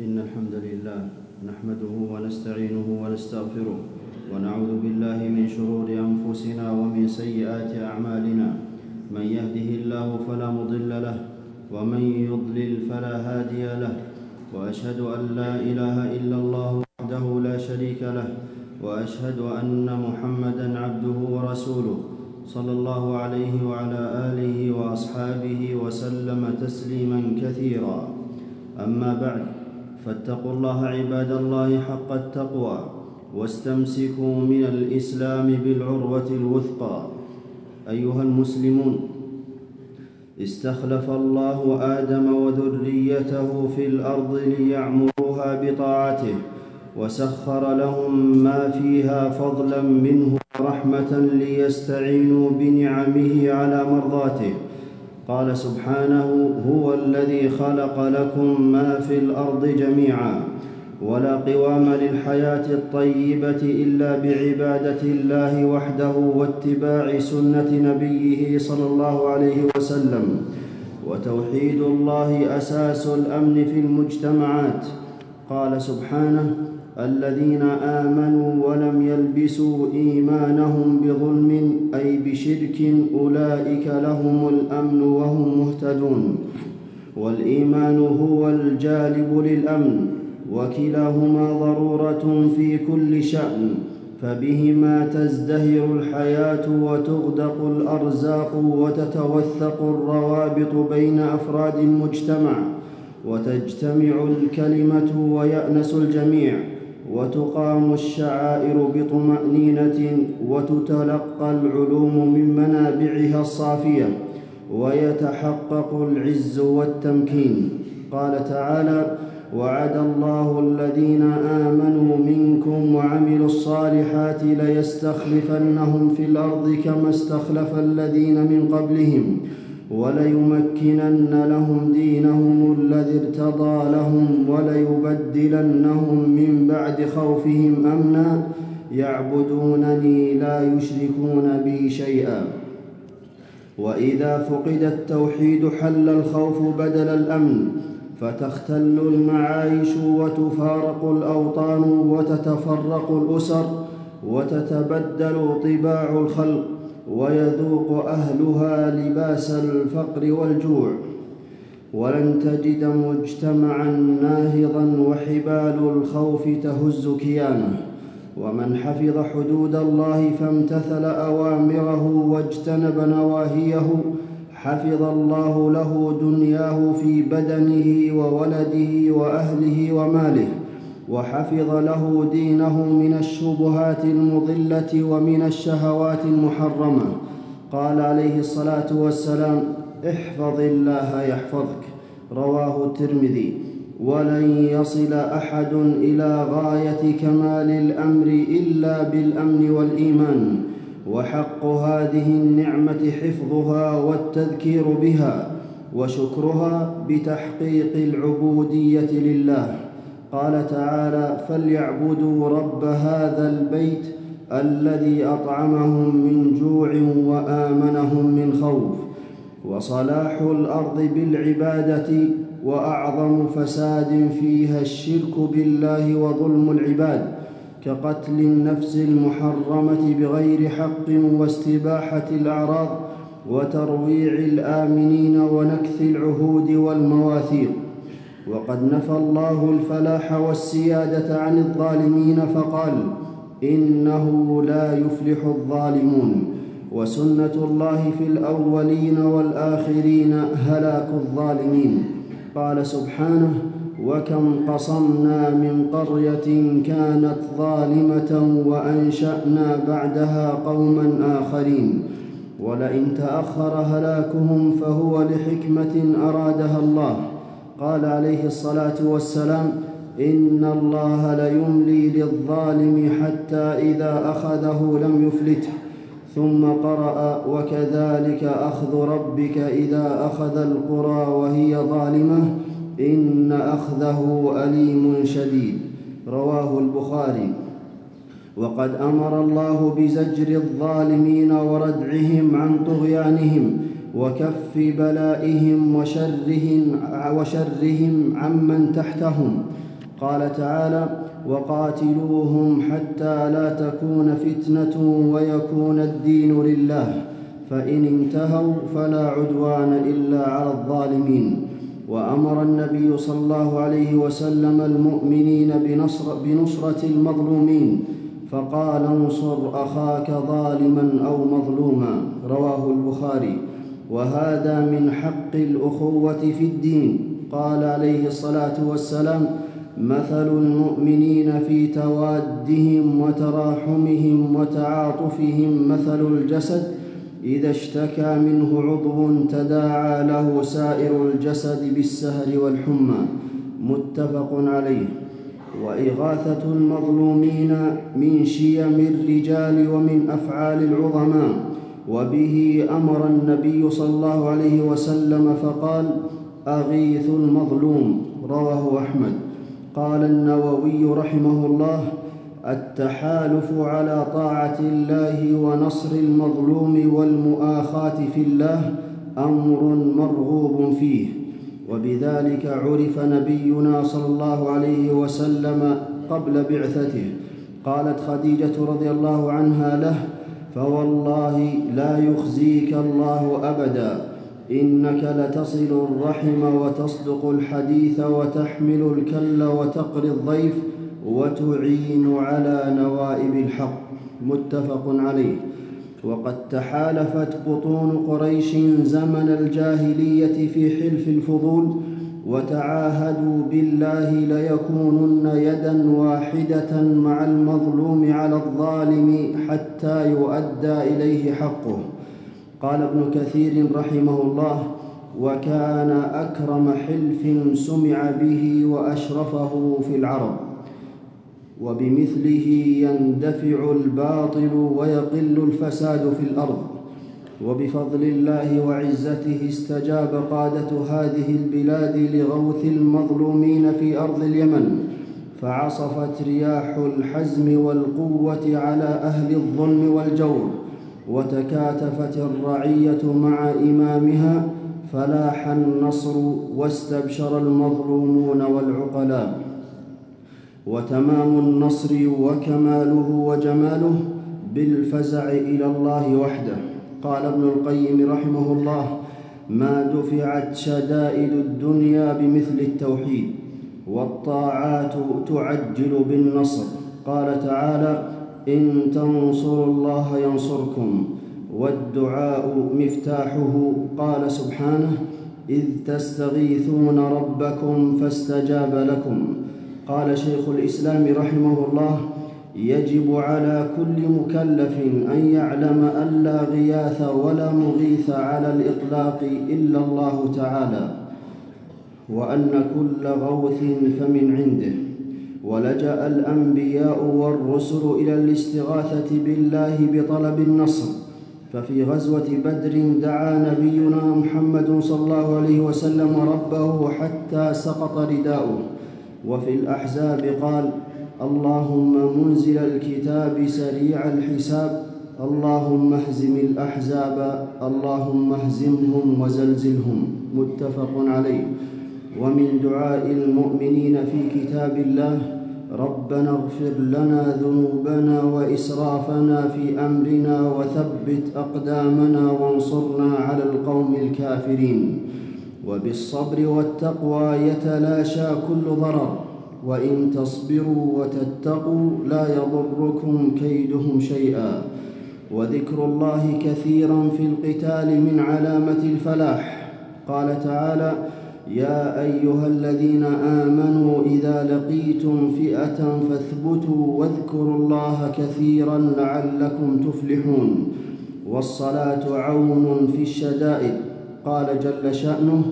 إن الحمد لله نحمده ونستعينه ونستغفره ونعوذ بالله من شرور أنفسنا ومن سيئات أعمالنا. من يهده الله فلا مضل له ومن يضلل فلا هادي له. وأشهد أن لا إله إلا الله وحده لا شريك له. وأشهد أن محمدا عبده ورسوله صلى الله عليه وعلى آله وأصحابه وسلم تسليما كثيرا. أما بعد فاتقوا الله عباد الله حق التقوى واستمسكوا من الإسلام بالعروة الوثقى. أيها المسلمون استخلف الله آدم وذريته في الأرض ليعمروها بطاعته وسخر لهم ما فيها فضلا منه رحمه ليستعينوا بنعمه على مرضاته. قال سبحانه هو الذي خلق لكم ما في الأرض جميعا ولا قوام للحياة الطيبة إلا بعبادة الله وحده واتباع سنة نبيه صلى الله عليه وسلم وتوحيد الله أساس الأمن في المجتمعات. قال سبحانه الذين آمنوا ولم يلبسوا إيمانهم بظلم أي بشرك أولئك لهم الأمن وهم مهتدون. والإيمان هو الجالب للأمن وكلاهما ضرورة في كل شأن فبهما تزدهر الحياة وتغدق الأرزاق وتتوثق الروابط بين أفراد المجتمع وتجتمع الكلمة ويأنس الجميع. وتقام الشعائر بطمأنينة وتتلقى العلوم من منابعها الصافية ويتحقق العز والتمكين. قال تعالى وعد الله الذين آمنوا منكم وعملوا الصالحات ليستخلفنهم في الأرض كما استخلف الذين من قبلهم. وليمكنن لهم دينهم الذي ارتضى لهم وليبدلنهم من بعد خوفهم أمنا. يعبدونني لا يشركون بي شيئا. وإذا فقد التوحيد حل الخوف بدل الأمن فتختل المعايش وتفارق الأوطان وتتفرق الأسر وتتبدل طباع الخلق. ويذوق أهلها لباس الفقر والجوع. ولن تجد مجتمعا ناهضا وحبال الخوف تهز كيانه. ومن حفظ حدود الله فامتثل أوامره واجتنب نواهيه. حفظ الله له دنياه في بدنه وولده وأهله وماله. وحفظ له دينه من الشبهات المضلة ومن الشهوات المحرمة. قال عليه الصلاة والسلام احفظ الله يحفظك. رواه الترمذي ولن يصل أحد إلى غاية كمال الأمر إلا بالأمن والإيمان وحق هذه النعمة حفظها والتذكير بها وشكرها بتحقيق العبودية لله. قال تعالى فليعبدوا رب هذا البيت الذي أطعمهم من جوع وآمنهم من خوف وصلاح الأرض بالعبادة وأعظم فساد فيها الشرك بالله وظلم العباد كقتل النفس المحرمة بغير حق واستباحة الأعراض وترويع الآمنين ونكث العهود والمواثيق وقد نفى الله الفلاح والسيادة عن الظالمين فقال إنه لا يفلح الظالمون وسنة الله في الأولين والآخرين هلاك الظالمين. قال سبحانه وكم قصمنا من قرية كانت ظالمة وأنشأنا بعدها قوما آخرين. ولئن تأخر هلاكهم فهو لحكمة أرادها الله. قال عليه الصلاة والسلام إن الله ليملي للظالم حتى إذا أخذه لم يفلته ثم قرأ وكذلك أخذ ربك إذا أخذ القرى وهي ظالمة إن أخذه أليم شديد. رواه البخاري. وقد أمر الله بزجر الظالمين وردعهم عن طغيانهم وكف بلائهم وشرهم وشرهم عمن تحتهم. قال تعالى وقاتلوهم حتى لا تكون فتنة ويكون الدين لله فإن انتهوا فلا عدوان إلا على الظالمين. وأمر النبي صلى الله عليه وسلم المؤمنين بنصر بنصرة المظلومين فقال انصر أخاك ظالما أو مظلوما. رواه البخاري. وهذا من حق الأخوة في الدين. قال عليه الصلاة والسلام مثل المؤمنين في توادهم وتراحمهم وتعاطفهم مثل الجسد إذا اشتكى منه عضو تداعى له سائر الجسد بالسهر والحمى. متفق عليه. وإغاثة المظلومين من شيم الرجال ومن أفعال العظماء. وبه أمر النبي صلى الله عليه وسلم فقال أغيث المظلوم رواه أحمد. قال النووي رحمه الله التحالف على طاعة الله ونصر المظلوم والمؤاخاة في الله أمر مرغوب فيه. وبذلك عرف نبينا صلى الله عليه وسلم قبل بعثته. قالت خديجة رضي الله عنها له فوالله لا يخزيك الله أبدا. إنك لتصل الرحم وتصدق الحديث وتحمل الكل وتقري الضيف وتعين على نوائب الحق. متفق عليه. وقد تحالفت بطون قريش زمن الجاهلية في حلف الفضول وتعاهدوا بالله ليكونن يدا واحدة مع المظلوم على الظالم حتى يؤدى إليه حقه. قال ابن كثير رحمه الله وكان أكرم حلف سمع به وأشرفه في العرب وبمثله يندفع الباطل ويقل الفساد في الأرض. وبفضل الله وعزته استجاب قادة هذه البلاد لغوث المظلومين في أرض اليمن فعصفت رياح الحزم والقوة على أهل الظلم والجور وتكاتفت الرعية مع إمامها فلاح النصر واستبشر المظلومون والعقلاء. وتمام النصر وكماله وجماله بالفزع إلى الله وحده. قال ابن القيم رحمه الله ما دفعت شدائد الدنيا بمثل التوحيد والطاعات تعجل بالنصر. قال تعالى إن تنصروا الله ينصركم والدعاء مفتاحه. قال سبحانه إذ تستغيثون ربكم فاستجاب لكم. قال شيخ الإسلام رحمه الله يجب على كل مكلف أن يعلم أن لا غياث ولا مغيث على الإطلاق إلا الله تعالى وأن كل غوث فمن عنده. ولجأ الأنبياء والرسل إلى الاستغاثة بالله بطلب النصر ففي غزوة بدر دعا نبينا محمد صلى الله عليه وسلم ربه حتى سقط رداؤه. وفي الأحزاب قال اللهم منزل الكتاب سريع الحساب اللهم اهزم الأحزاب اللهم اهزمهم وزلزلهم. متفق عليه. ومن دعاء المؤمنين في كتاب الله ربنا اغفر لنا ذنوبنا وإسرافنا في أمرنا وثبت أقدامنا وانصرنا على القوم الكافرين. وبالصبر والتقوى يتلاشى كل ضرر. وإن تصبروا وتتقوا لا يضركم كيدهم شيئا. وذكر الله كثيرا في القتال من علامة الفلاح. قال تعالى يا أيها الذين آمنوا إذا لقيتم فئة فاثبتوا واذكروا الله كثيرا لعلكم تفلحون. والصلاة عون في الشدائد. قال جل شأنه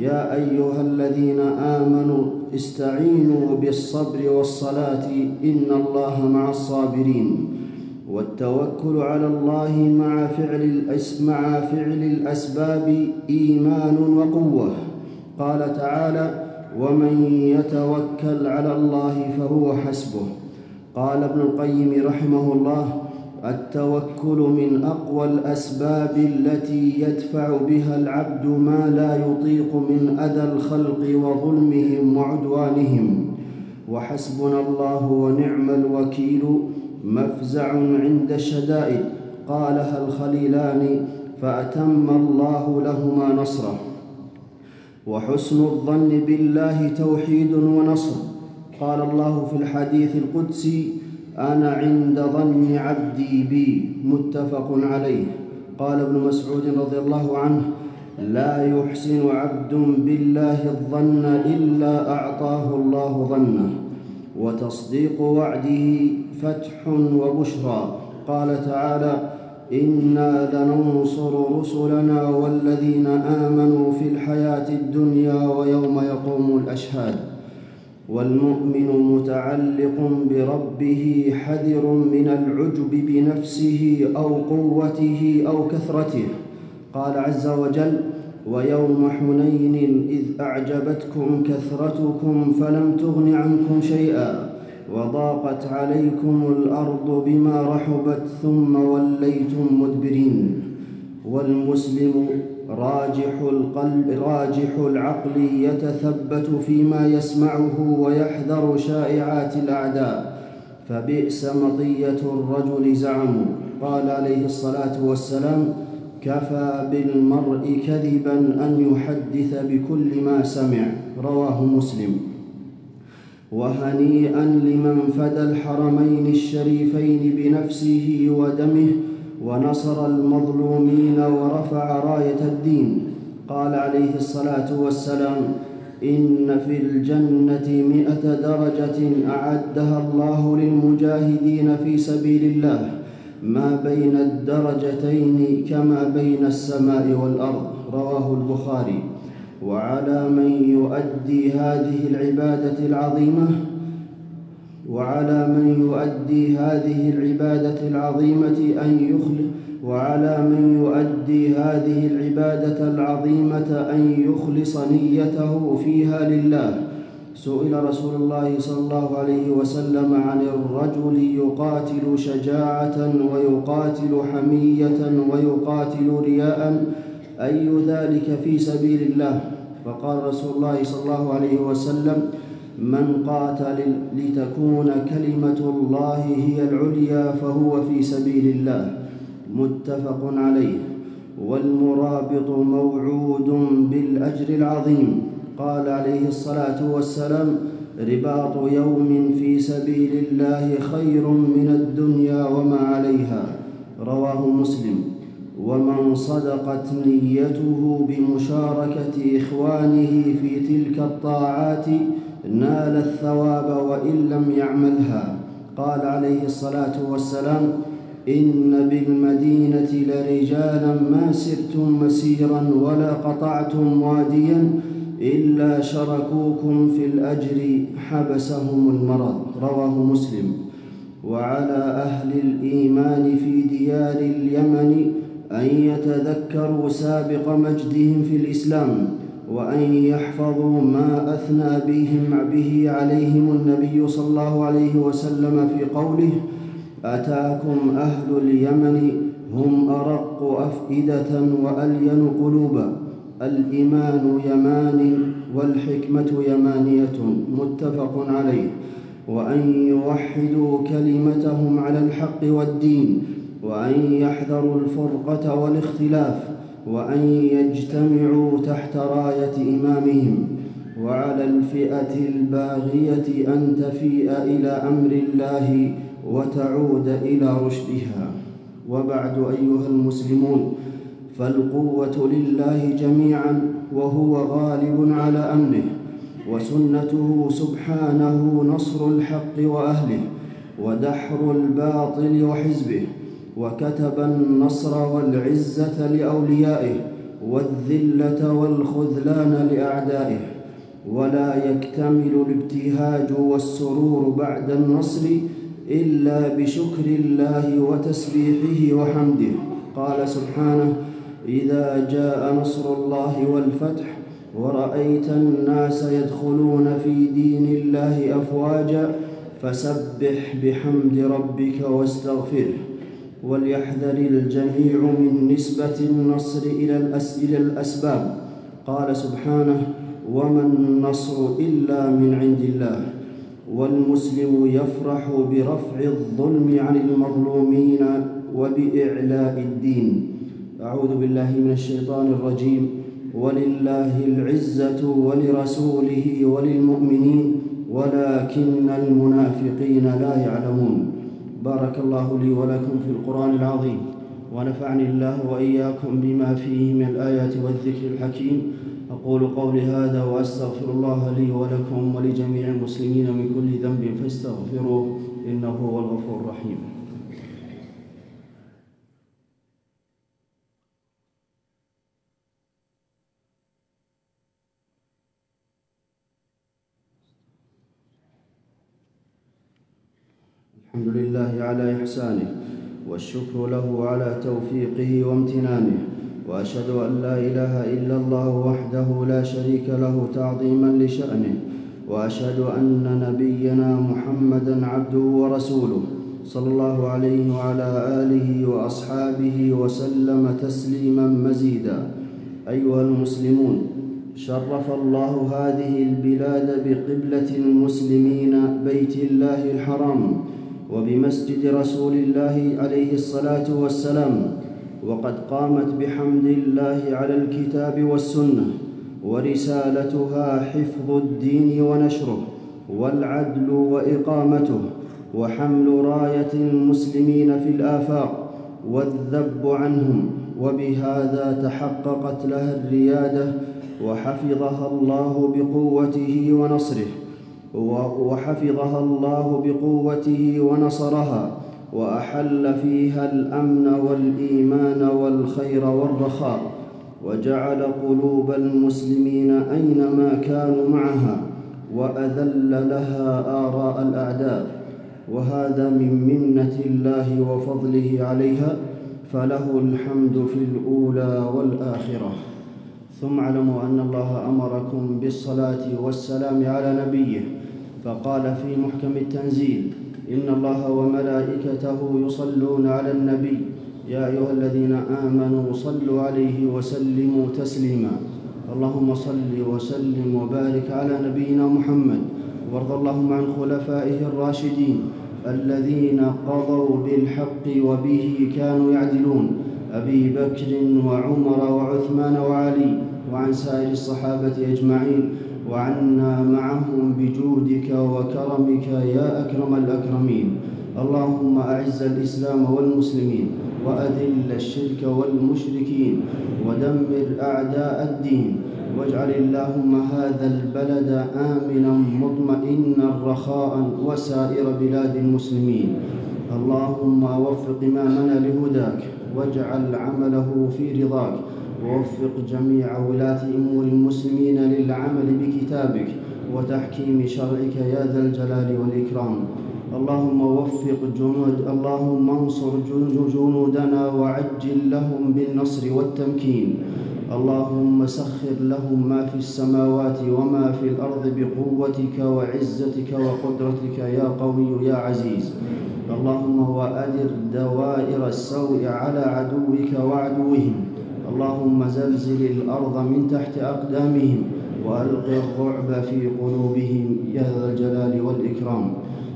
يا أيها الذين آمنوا استعينوا بالصبر والصلاة إن الله مع الصابرين والتوكل على الله مع فعل مع فعل الأسباب إيمان وقوة. قال تعالى ومن يتوكل على الله فهو حسبه. قال ابن القيم رحمه الله التوكل من أقوى الأسباب التي يدفع بها العبد ما لا يطيق من أذى الخلق وظلمهم وعدوانهم. وحسبنا الله ونعم الوكيل. مفزع عند الشدائد. قالها الخليلان فأتم الله لهما نصره. وحسن الظن بالله توحيد ونصر. قال الله في الحديث القدسي أنا عند ظن عبدي بي متفق عليه. قال ابن مسعود رضي الله عنه لا يحسن عبد بالله الظن إلا أعطاه الله ظنه. وتصديق وعده فتح وبشرى. قال تعالى إنا لننصر رسلنا والذين آمنوا في الحياة الدنيا ويوم يقوم الأشهاد. والمؤمن متعلق بربه حذر من العجب بنفسه أو قوته أو كثرته. قال عز وجل ويوم حنين إذ أعجبتكم كثرتكم فلم تغن عنكم شيئا وضاقت عليكم الأرض بما رحبت ثم وليتم مدبرين. والمسلم راجح القلب راجح العقل يتثبت فيما يسمعه ويحذر شائعات الأعداء. فبئس مطية الرجل زعموا قال عليه الصلاة والسلام كفى بالمرء كذبا أن يحدث بكل ما سمع. رواه مسلم. وهنيئا لمن فدى الحرمين الشريفين بنفسه ودمه ونصر المظلومين ورفع راية الدين. قال عليه الصلاة والسلام إن في الجنة مائه درجة أعدها الله للمجاهدين في سبيل الله ما بين الدرجتين كما بين السماء والأرض. رواه البخاري. وعلى من يؤدي هذه العبادة العظيمة وعلى من يؤدي هذه العبادة العظيمة أن يخلص وعلى من يؤدي هذه العبادة العظيمة أن يخلص نيته فيها لله. سئل رسول الله صلى الله عليه وسلم عن الرجل يقاتل شجاعة ويقاتل حمية ويقاتل رياء أي ذلك في سبيل الله؟ فقال رسول الله صلى الله عليه وسلم من قاتل لتكون كلمة الله هي العليا فهو في سبيل الله متفق عليه. والمرابط موعود بالأجر العظيم. قال عليه الصلاة والسلام رباط يوم في سبيل الله خير من الدنيا وما عليها. رواه مسلم. ومن صدقت نيته بمشاركة إخوانه في تلك الطاعات نال الثواب وإن لم يعملها. قال عليه الصلاة والسلام إن بالمدينة لرجالا ما سرتم مسيرا ولا قطعتم واديا إلا شركوكم في الأجر حبسهم المرض. رواه مسلم. وعلى أهل الإيمان في ديار اليمن أن يتذكروا سابق مجدهم في الإسلام. وأن يحفظوا ما أثنى بهم به عليهم النبي صلى الله عليه وسلم في قوله أتاكم أهل اليمن هم أرق أفئدة وألين قلوبا الإيمان يمان والحكمة يمانية متفق عليه وأن يوحدوا كلمتهم على الحق والدين وأن يحذروا الفرقة والاختلاف وأن يجتمعوا تحت راية إمامهم وعلى الفئة الباغية أن تفيء إلى أمر الله وتعود إلى رشدها. وبعد أيها المسلمون فالقوة لله جميعا وهو غالب على أمره وسنته سبحانه نصر الحق وأهله ودحر الباطل وحزبه وكتب النصر والعزة لأوليائه والذلة والخذلان لأعدائه ولا يكتمل الابتهاج والسرور بعد النصر إلا بشكر الله وتسبيحه وحمده. قال سبحانه إذا جاء نصر الله والفتح ورأيت الناس يدخلون في دين الله أفواجا فسبح بحمد ربك واستغفره. وليحذر الجميع من نسبة النصر إلى, إلى الأسباب. قال سبحانه وما النصر إلا من عند الله. والمسلم يفرح برفع الظلم عن المظلومين وبإعلاء الدين. أعوذ بالله من الشيطان الرجيم. ولله العزة ولرسوله وللمؤمنين ولكن المنافقين لا يعلمون. بارك الله لي ولكم في القرآن العظيم ونفعني الله وإياكم بما فيه من الآيات والذكر الحكيم. أقول قولي هذا وأستغفر الله لي ولكم ولجميع المسلمين من كل ذنب فاستغفروه إنه هو الغفور الرحيم. الحمد لله على إحسانه والشكر له على توفيقه وامتنانه وأشهد أن لا إله إلا الله وحده لا شريك له تعظيما لشأنه وأشهد أن نبينا محمدا عبده ورسوله صلى الله عليه وعلى آله وأصحابه وسلم تسليما مزيدا. أيها المسلمون شرف الله هذه البلاد بقبلة المسلمين بيت الله الحرام وبمسجد رسول الله عليه الصلاة والسلام وقد قامت بحمد الله على الكتاب والسنة ورسالتها حفظ الدين ونشره والعدل وإقامته وحمل راية المسلمين في الآفاق والذب عنهم وبهذا تحققت لها الريادة وحفظها الله بقوته ونصره. وحفظها الله بقوته ونصرها وأحل فيها الأمن والإيمان والخير والرخاء وجعل قلوب المسلمين أينما كانوا معها وأذل لها آراء الأعداء وهذا من منة الله وفضله عليها فله الحمد في الأولى والآخرة ثم اعلموا أن الله أمركم بالصلاة والسلام على نبيه فقال في محكم التنزيل إن الله وملائكته يصلون على النبي. يا أيها الذين آمنوا صلوا عليه وسلموا تسليما. اللهم صل وسلم وبارك على نبينا محمد. وارض اللهم عن خلفائه الراشدين الذين قضوا بالحق وبه كانوا يعدلون. أبي بكر وعمر وعثمان وعلي وعن سائر الصحابة أجمعين وعنا معهم بجودك وكرمك يا أكرم الأكرمين. اللهم أعز الإسلام والمسلمين وأذل الشرك والمشركين ودمر أعداء الدين واجعل اللهم هذا البلد آمنا مطمئنا رخاء وسائر بلاد المسلمين. اللهم وفق إمامنا لهداك واجعل عمله في رضاك ووفق جميع ولاة أمور المسلمين للعمل بكتابك وتحكيم شرعك يا ذا الجلال والإكرام. اللهم وفق جنود اللهم انصر جنودنا وعجل لهم بالنصر والتمكين. اللهم سخر لهم ما في السماوات وما في الأرض بقوتك وعزتك وقدرتك يا قوي يا عزيز. اللهم وأدر دوائر السوء على عدوك وعدوهم. اللهم زلزل الأرض من تحت أقدامهم وألق الرعب في قلوبهم. يا ذا الجلال والإكرام.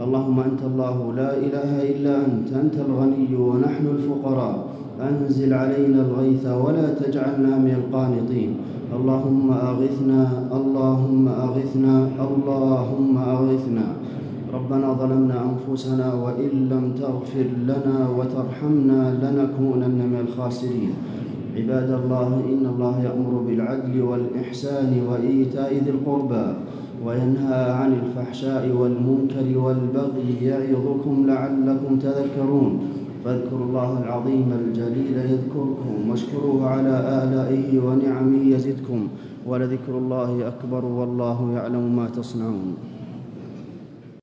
اللهم أنت الله لا إله إلا أنت أنت الغني ونحن الفقراء. أنزل علينا الغيث ولا تجعلنا من القانطين. اللهم أغثنا اللهم أغثنا اللهم أغثنا. ربنا ظلمنا أنفسنا وإن لم تغفر لنا وترحمنا لنكونن من الخاسرين. عباد الله إن الله يأمر بالعدل والإحسان وإيتاء ذي القربى وينهى عن الفحشاء والمنكر والبغي يعظكم لعلكم تذكرون. فاذكروا الله العظيم الجليل يذكركم واشكروه على آلائه ونعمه يزدكم ولذكر الله أكبر والله يعلم ما تصنعون